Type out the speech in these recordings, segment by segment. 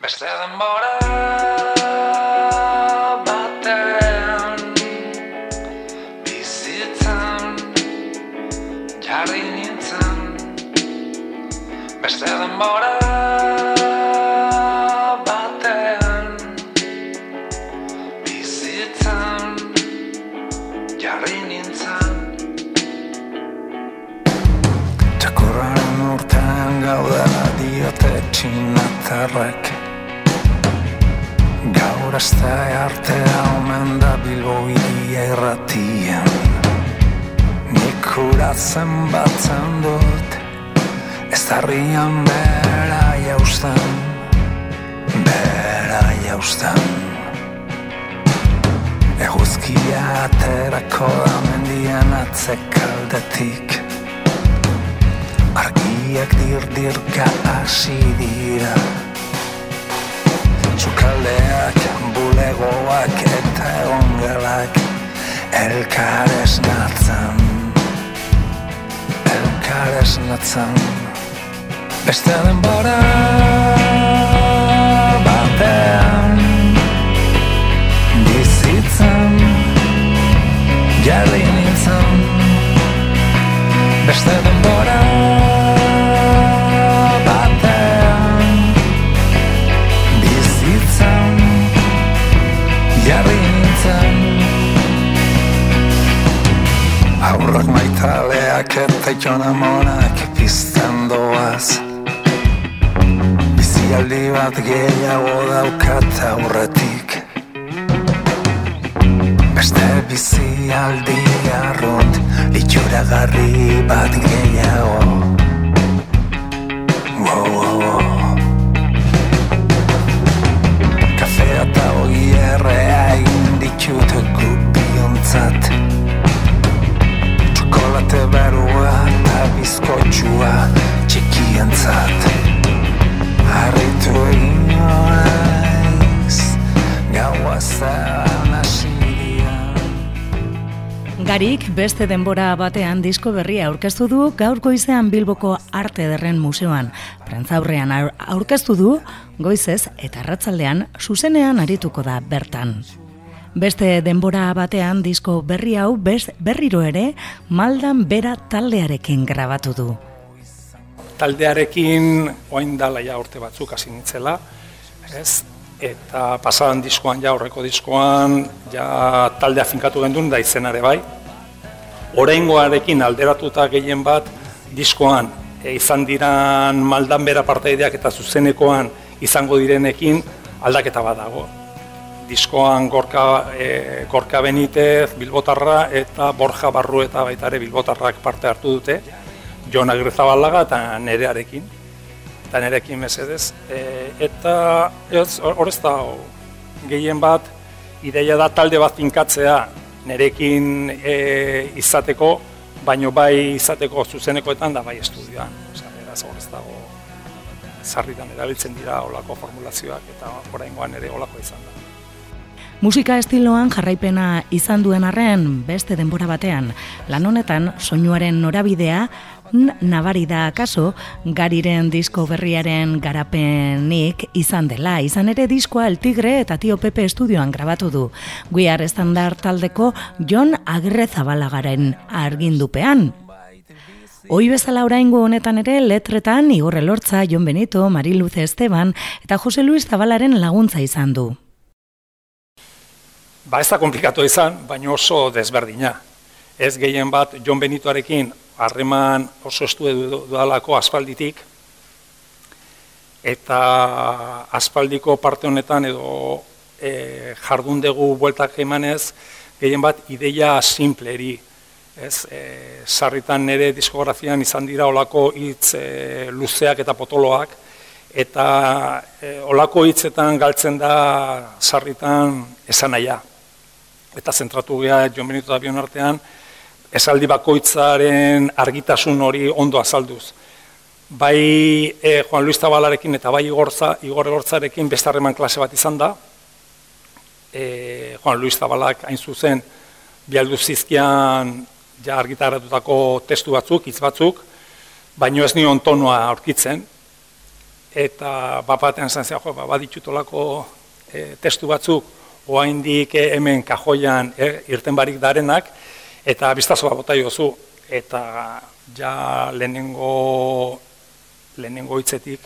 Beste denbora Azte artea omen da bilbo iria irratien Nik uratzen batzen dut Ez darrian bera jaustan Bera jaustan Eguzkia aterako da mendian atzekaldetik Argiak dir-dirka hasi dira Txukaldeak, bulegoak eta egongelak Elkar esnatzen. Elkar esnatzen. Beste denbora maitaleak eta jonamonak pizten doaz Bizialdi bat gehiago daukat aurretik Beste bizialdi arrunt itxuragarri bat gehiago Wow, wow, wow. Kafea eta ogi errea egin ditut gupiontzat Txokolate eta bizkotxua txikientzat Harritu egin naiz gaua Garik beste denbora batean disko berria aurkeztu du gaur goizean Bilboko Arte Ederren Museoan. Prentzaurrean aur- aurkeztu du goizez eta arratsaldean zuzenean arituko da bertan. Beste denbora batean disko berri hau bez, berriro ere maldan bera taldearekin grabatu du. taldearekin oain dala ja urte batzuk hasi nintzela, ez? Eta pasadan diskoan ja aurreko diskoan ja taldea finkatu gendun da izenare bai. Oraingoarekin alderatuta gehien bat diskoan e, izan diran maldan bera partaideak eta zuzenekoan izango direnekin aldaketa bat dago. Diskoan Gorka, e, Gorka Benitez, Bilbotarra eta Borja Barru eta baita ere Bilbotarrak parte hartu dute. Jon Agirrezabalaga eta nerearekin. Eta nerekin mesedez. E, eta ez, hor ez da gehien bat, ideia da talde bat finkatzea nerekin e, izateko, baino bai izateko zuzenekoetan da bai estudioan. Osea, beraz hor ez dago sarritan erabiltzen dira olako formulazioak eta oraingoan ere olako izan da. Musika estiloan jarraipena izan duen arren beste denbora batean, lan honetan soinuaren norabidea nabari da akaso gariren disko berriaren garapenik izan dela. Izan ere diskoa El Tigre eta Tio Pepe estudioan grabatu du. Guiar estandar taldeko Jon Agirrezabalagaren argindupean. Hoi bezala oraingo honetan ere letretan Igor Elortza, Jon Benito, Mariluz Esteban eta Jose Luis Zabalaren laguntza izan du. Ba ez da komplikatu izan, baina oso desberdina. Ez gehien bat Jon Benitoarekin harreman oso estu dudalako aspalditik, eta aspaldiko parte honetan edo e, jardun dugu bueltak emanez, gehien bat ideia simpleri. Ez, e, sarritan nire diskografian izan dira olako hitz e, luzeak eta potoloak, eta e, olako hitzetan galtzen da sarritan esanaia. Eta zentratu geha Jon Benito eta Bion artean, esaldi bakoitzaren argitasun hori ondo azalduz. Bai e, Juan Luis Zabalarekin eta bai Igorza, Igor Igortzarekin beste harreman klase bat izan da. E, Juan Luis Zabalak hain zuzen bialdu zizkian ja argitaratutako testu batzuk, hitz batzuk, baino ez nion tonua aurkitzen. eta bapatean zan jo, ba, baditutolako e, testu batzuk, oaindik e, hemen kajoian e, irten barik darenak, eta biztazo bota jozu, eta ja lehenengo, lehenengo hitzetik,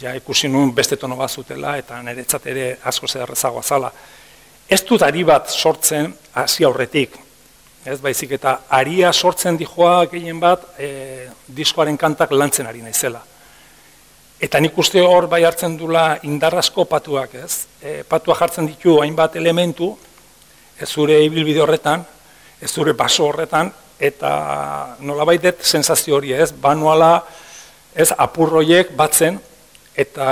ja ikusi nuen beste tono bat zutela, eta niretzat ere asko zederrezagoa zala. Ez dut ari bat sortzen hasi aurretik, ez baizik eta aria sortzen dijoa gehien bat e, diskoaren kantak lantzen ari naizela. Eta nik uste hor bai hartzen dula indarrazko patuak, ez? E, patua jartzen ditu hainbat elementu, ez zure ibilbide horretan, ez zure baso horretan, eta nola baitet sensazio hori, ez? Banuala, ez, apurroiek batzen, eta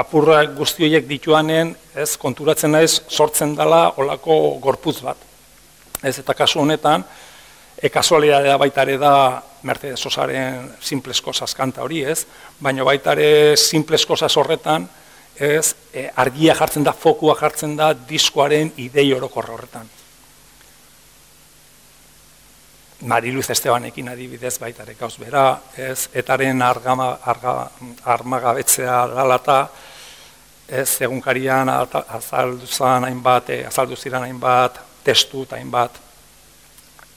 apurroak guzti horiek dituanen, ez, konturatzen naiz, sortzen dela olako gorputz bat. Ez, eta kasu honetan, e, kasualidadea baita ere da Mercedes Sosaren simples cosas kanta hori, ez? Baina baita ere simples cosas horretan, ez, e, argia jartzen da, fokua jartzen da diskoaren idei orokor horretan. Mariluz Estebanekin adibidez baita ere gauz bera, ez, etaren argama, arga, armagabetzea dalata, ez, egunkarian azaldu zan hainbat, e, azaldu ziren hainbat testu eta hainbat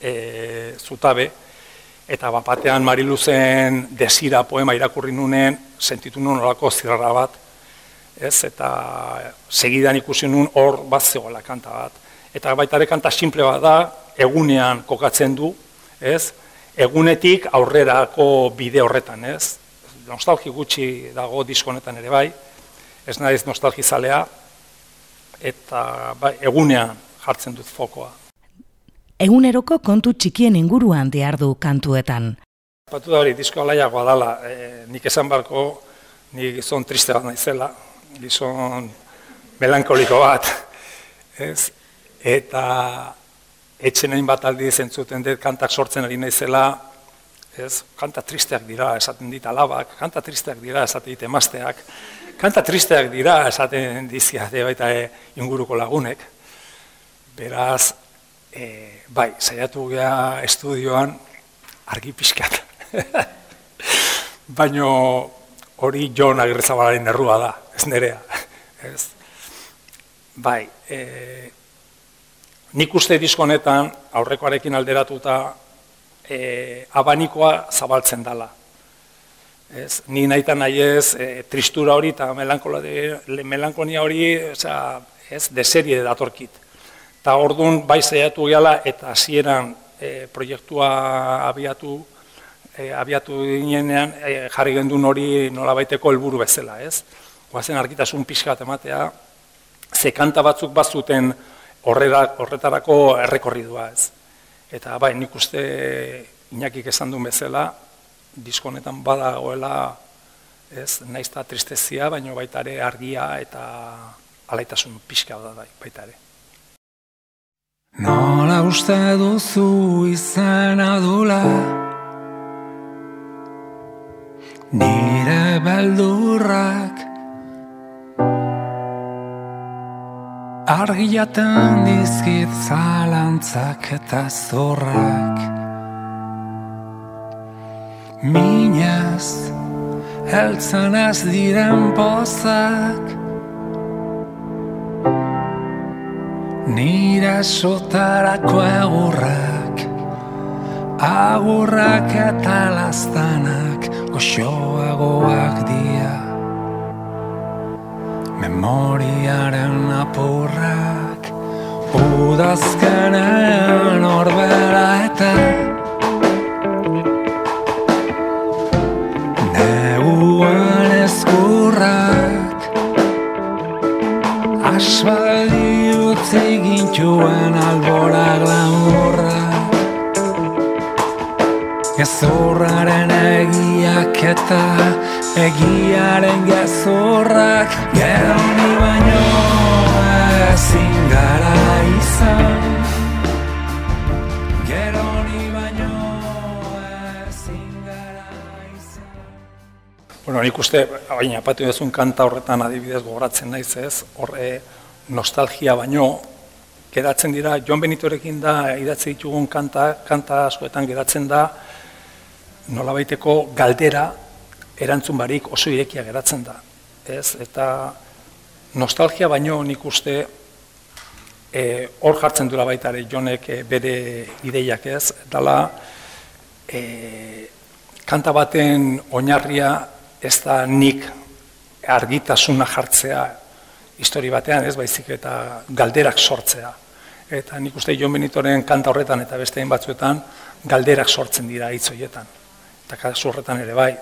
e, zutabe, eta bapatean Mariluzen desira poema irakurri nunen, sentitu nuen olako zirrara bat, ez, eta segidan ikusi nuen hor bat zegoela kanta bat. Eta baita ere kanta simple bat da, egunean kokatzen du, ez, egunetik aurrerako bide horretan, ez. Nostalgi gutxi dago diskonetan ere bai, ez naiz nostalgizalea, eta bai, egunean jartzen dut fokoa eguneroko kontu txikien inguruan diar du kantuetan. Batu da hori, disko alaiagoa dala, e, nik esan barko, nik gizon triste bat naizela, gizon melankoliko bat, ez? Eta etxenein bat aldi zentzuten dut kantak sortzen ari naizela, ez? Kanta tristeak dira, esaten dit alabak, kanta tristeak dira, esaten dit emazteak, kanta tristeak dira, esaten dizia, baita e, inguruko lagunek. Beraz, e, bai, saiatu gea estudioan argi pixkat. Baino hori Jon Agirrezabalaren errua da, ez nerea. Ez. Bai, e, nik uste diskonetan aurrekoarekin alderatuta e, abanikoa zabaltzen dala. Ez, ni nahi nahi ez, e, tristura hori eta melankonia hori, ez, de serie datorkit. Eta orduan bai zaiatu gehala eta hasieran e, proiektua abiatu e, abiatu dinean e, jarri gendun hori nolabaiteko helburu bezala, ez? Goazen argitasun pixka bat ematea, ze kanta batzuk bazuten horrera, horretarako errekorridua, ez? Eta bai, nik uste inakik esan duen bezala, diskonetan badagoela, ez, naizta tristezia, baino baita ere argia eta alaitasun pixka da bai, baita ere. Nola uste duzu izan adula Nire beldurrak Argiaten dizkit zalantzak eta zorrak. Minez, heltzen ez diren pozak Nira sotarako agurrak Agurrak eta lastanak Goxoagoak dia Memoriaren apurrak Udazkenean orbera eta egiaren gezurrak Gero ni baino ezin gara izan. Bueno, nik uste, baina, patu duzun kanta horretan adibidez gogoratzen naiz ez, horre, nostalgia baino, geratzen dira, Joan Benitorekin da, idatzi ditugun kanta, kanta askoetan geratzen da, nolabaiteko galdera, erantzun barik oso irekia geratzen da. ez? Eta nostalgia baino nik uste e, hor jartzen dula baita ere jonek e, bere ideiak ez, dala e, kanta baten oinarria ez da nik argitasuna jartzea histori batean, ez baizik eta galderak sortzea. Eta nik uste Jon Benitoren kanta horretan eta bestein batzuetan galderak sortzen dira hitz horietan. Eta kasu horretan ere bai,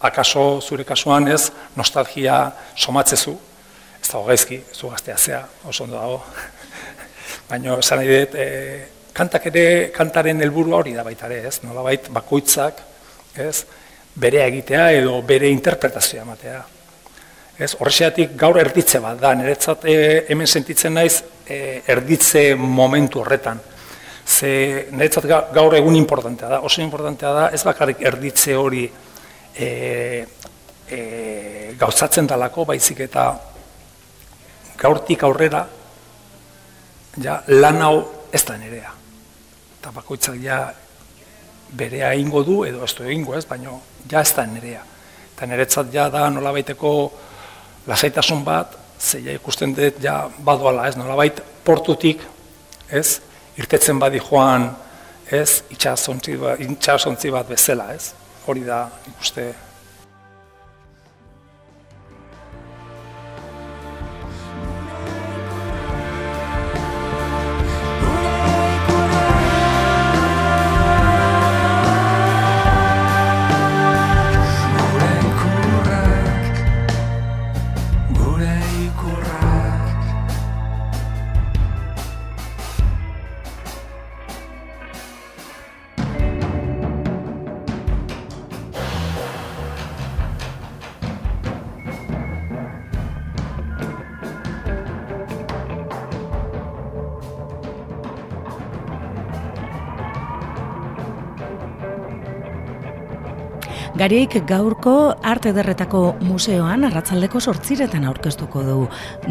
akaso zure kasuan ez nostalgia somatzezu, ez da gaizki, zu gaztea zea, oso ondo dago. Baina esan nahi dut, e, kantak ere, kantaren helburu hori da baita ere, ez? Nolabait bakoitzak, ez? Bere egitea edo bere interpretazioa ematea. Ez, horrexeatik gaur erditze bat da, niretzat e, hemen sentitzen naiz e, erditze momentu horretan. Ze niretzat gaur egun importantea da, oso importantea da, ez bakarrik erditze hori e, e, gauzatzen dalako, baizik eta gaurtik aurrera, ja, lan hau ez da nerea. Eta bakoitzak ja berea ingo du, edo ez du egingo ez, baina ja ez da nerea. Eta niretzat ja da nola baiteko lasaitasun bat, zeia ikusten dut ja badoala, ez? Nolabait portutik, ez, irtetzen badi joan, ez, itxasontzi bat, bat bezala, ez, hori da ikuste Garik gaurko arte derretako museoan arratzaldeko sortziretan aurkeztuko du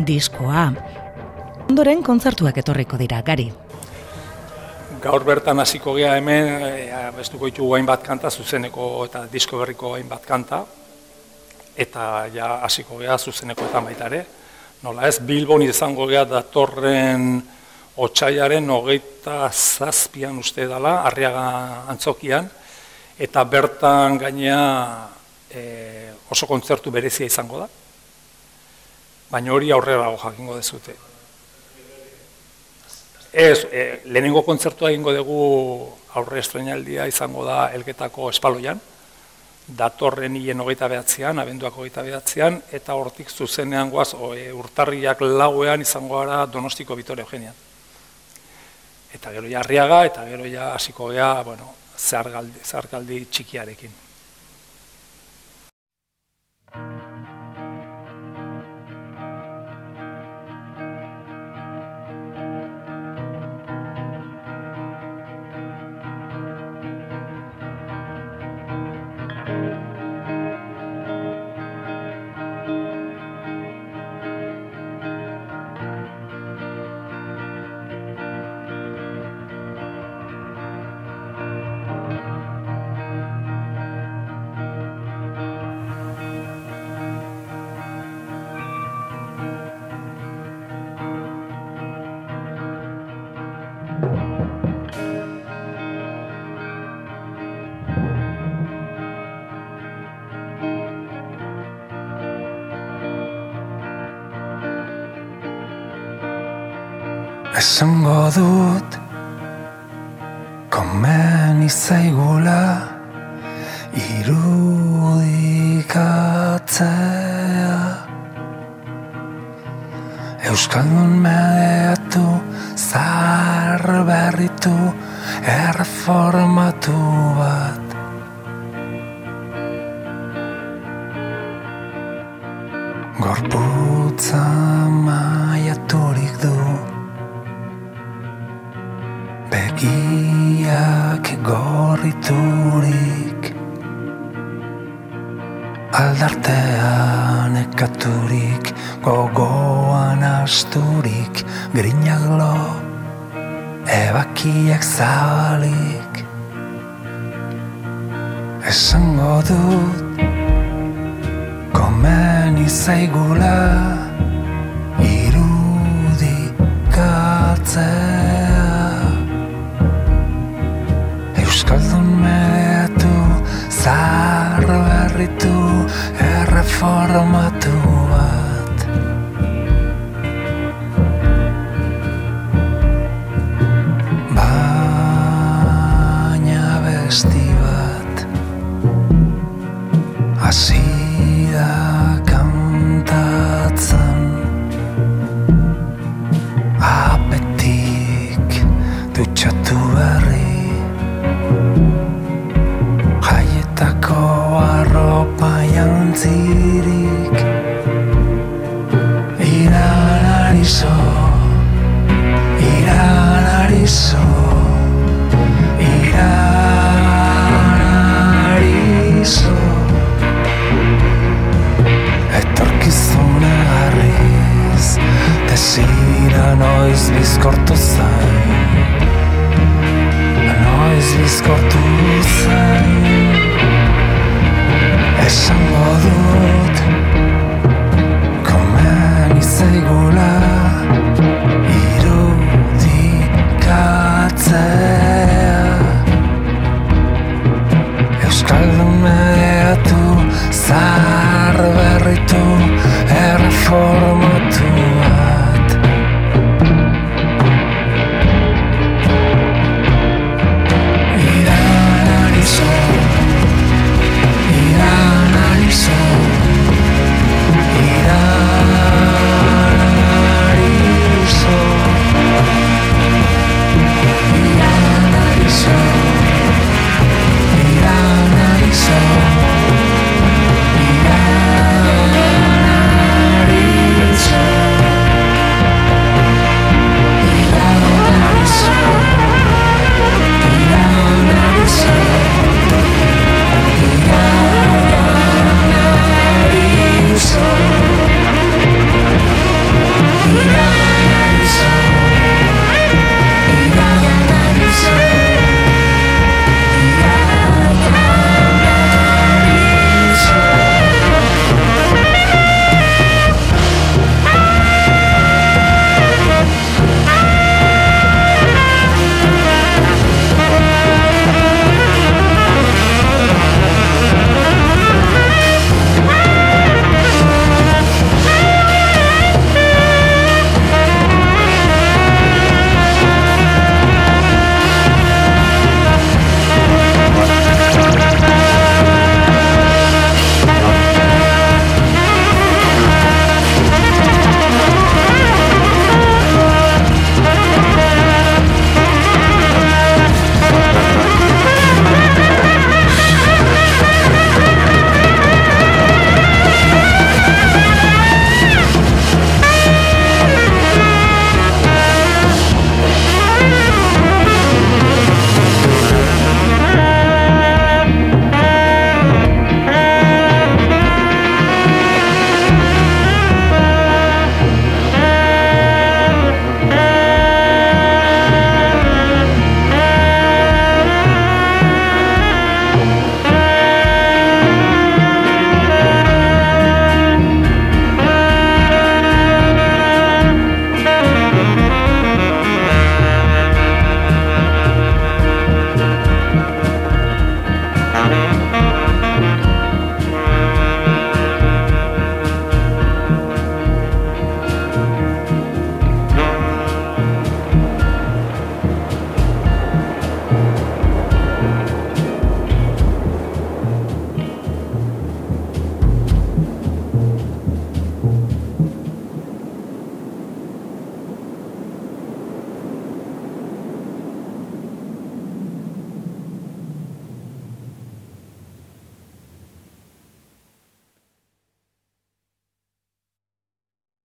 diskoa. Ondoren kontzertuak etorriko dira, Gari. Gaur bertan hasiko gea hemen, e, bestuko ditugu hainbat kanta, zuzeneko eta disko berriko hainbat kanta, eta ja hasiko gea zuzeneko eta baitare. Nola ez, Bilbon izango gea datorren otxaiaren hogeita zazpian uste dela, arriaga antzokian, eta bertan gainea e, oso kontzertu berezia izango da. Baina hori aurrera jakingo dezute. Ez, e, lehenengo kontzertua egingo dugu aurre estrenaldia izango da elgetako espaloian, datorren hien hogeita behatzean, abenduak hogeita behatzean, eta hortik zuzenean guaz, o, e, urtarriak lauean izango gara donostiko bitore eugenian. Eta gero ja eta gero ja hasiko gea, bueno, zargaldi, zargaldi txikiarekin. Esango dut Komen izaigula Irudikatzea. Euskaldun medeatu Zar berritu Erreformatu bat. Gorputza maiaturik du Begiak gorriturik Aldartean ekaturik Gogoan asturik Grinak lo Ebakiak zabalik Esango dut komeni zaigula формату. Harvard e tu, era formatura.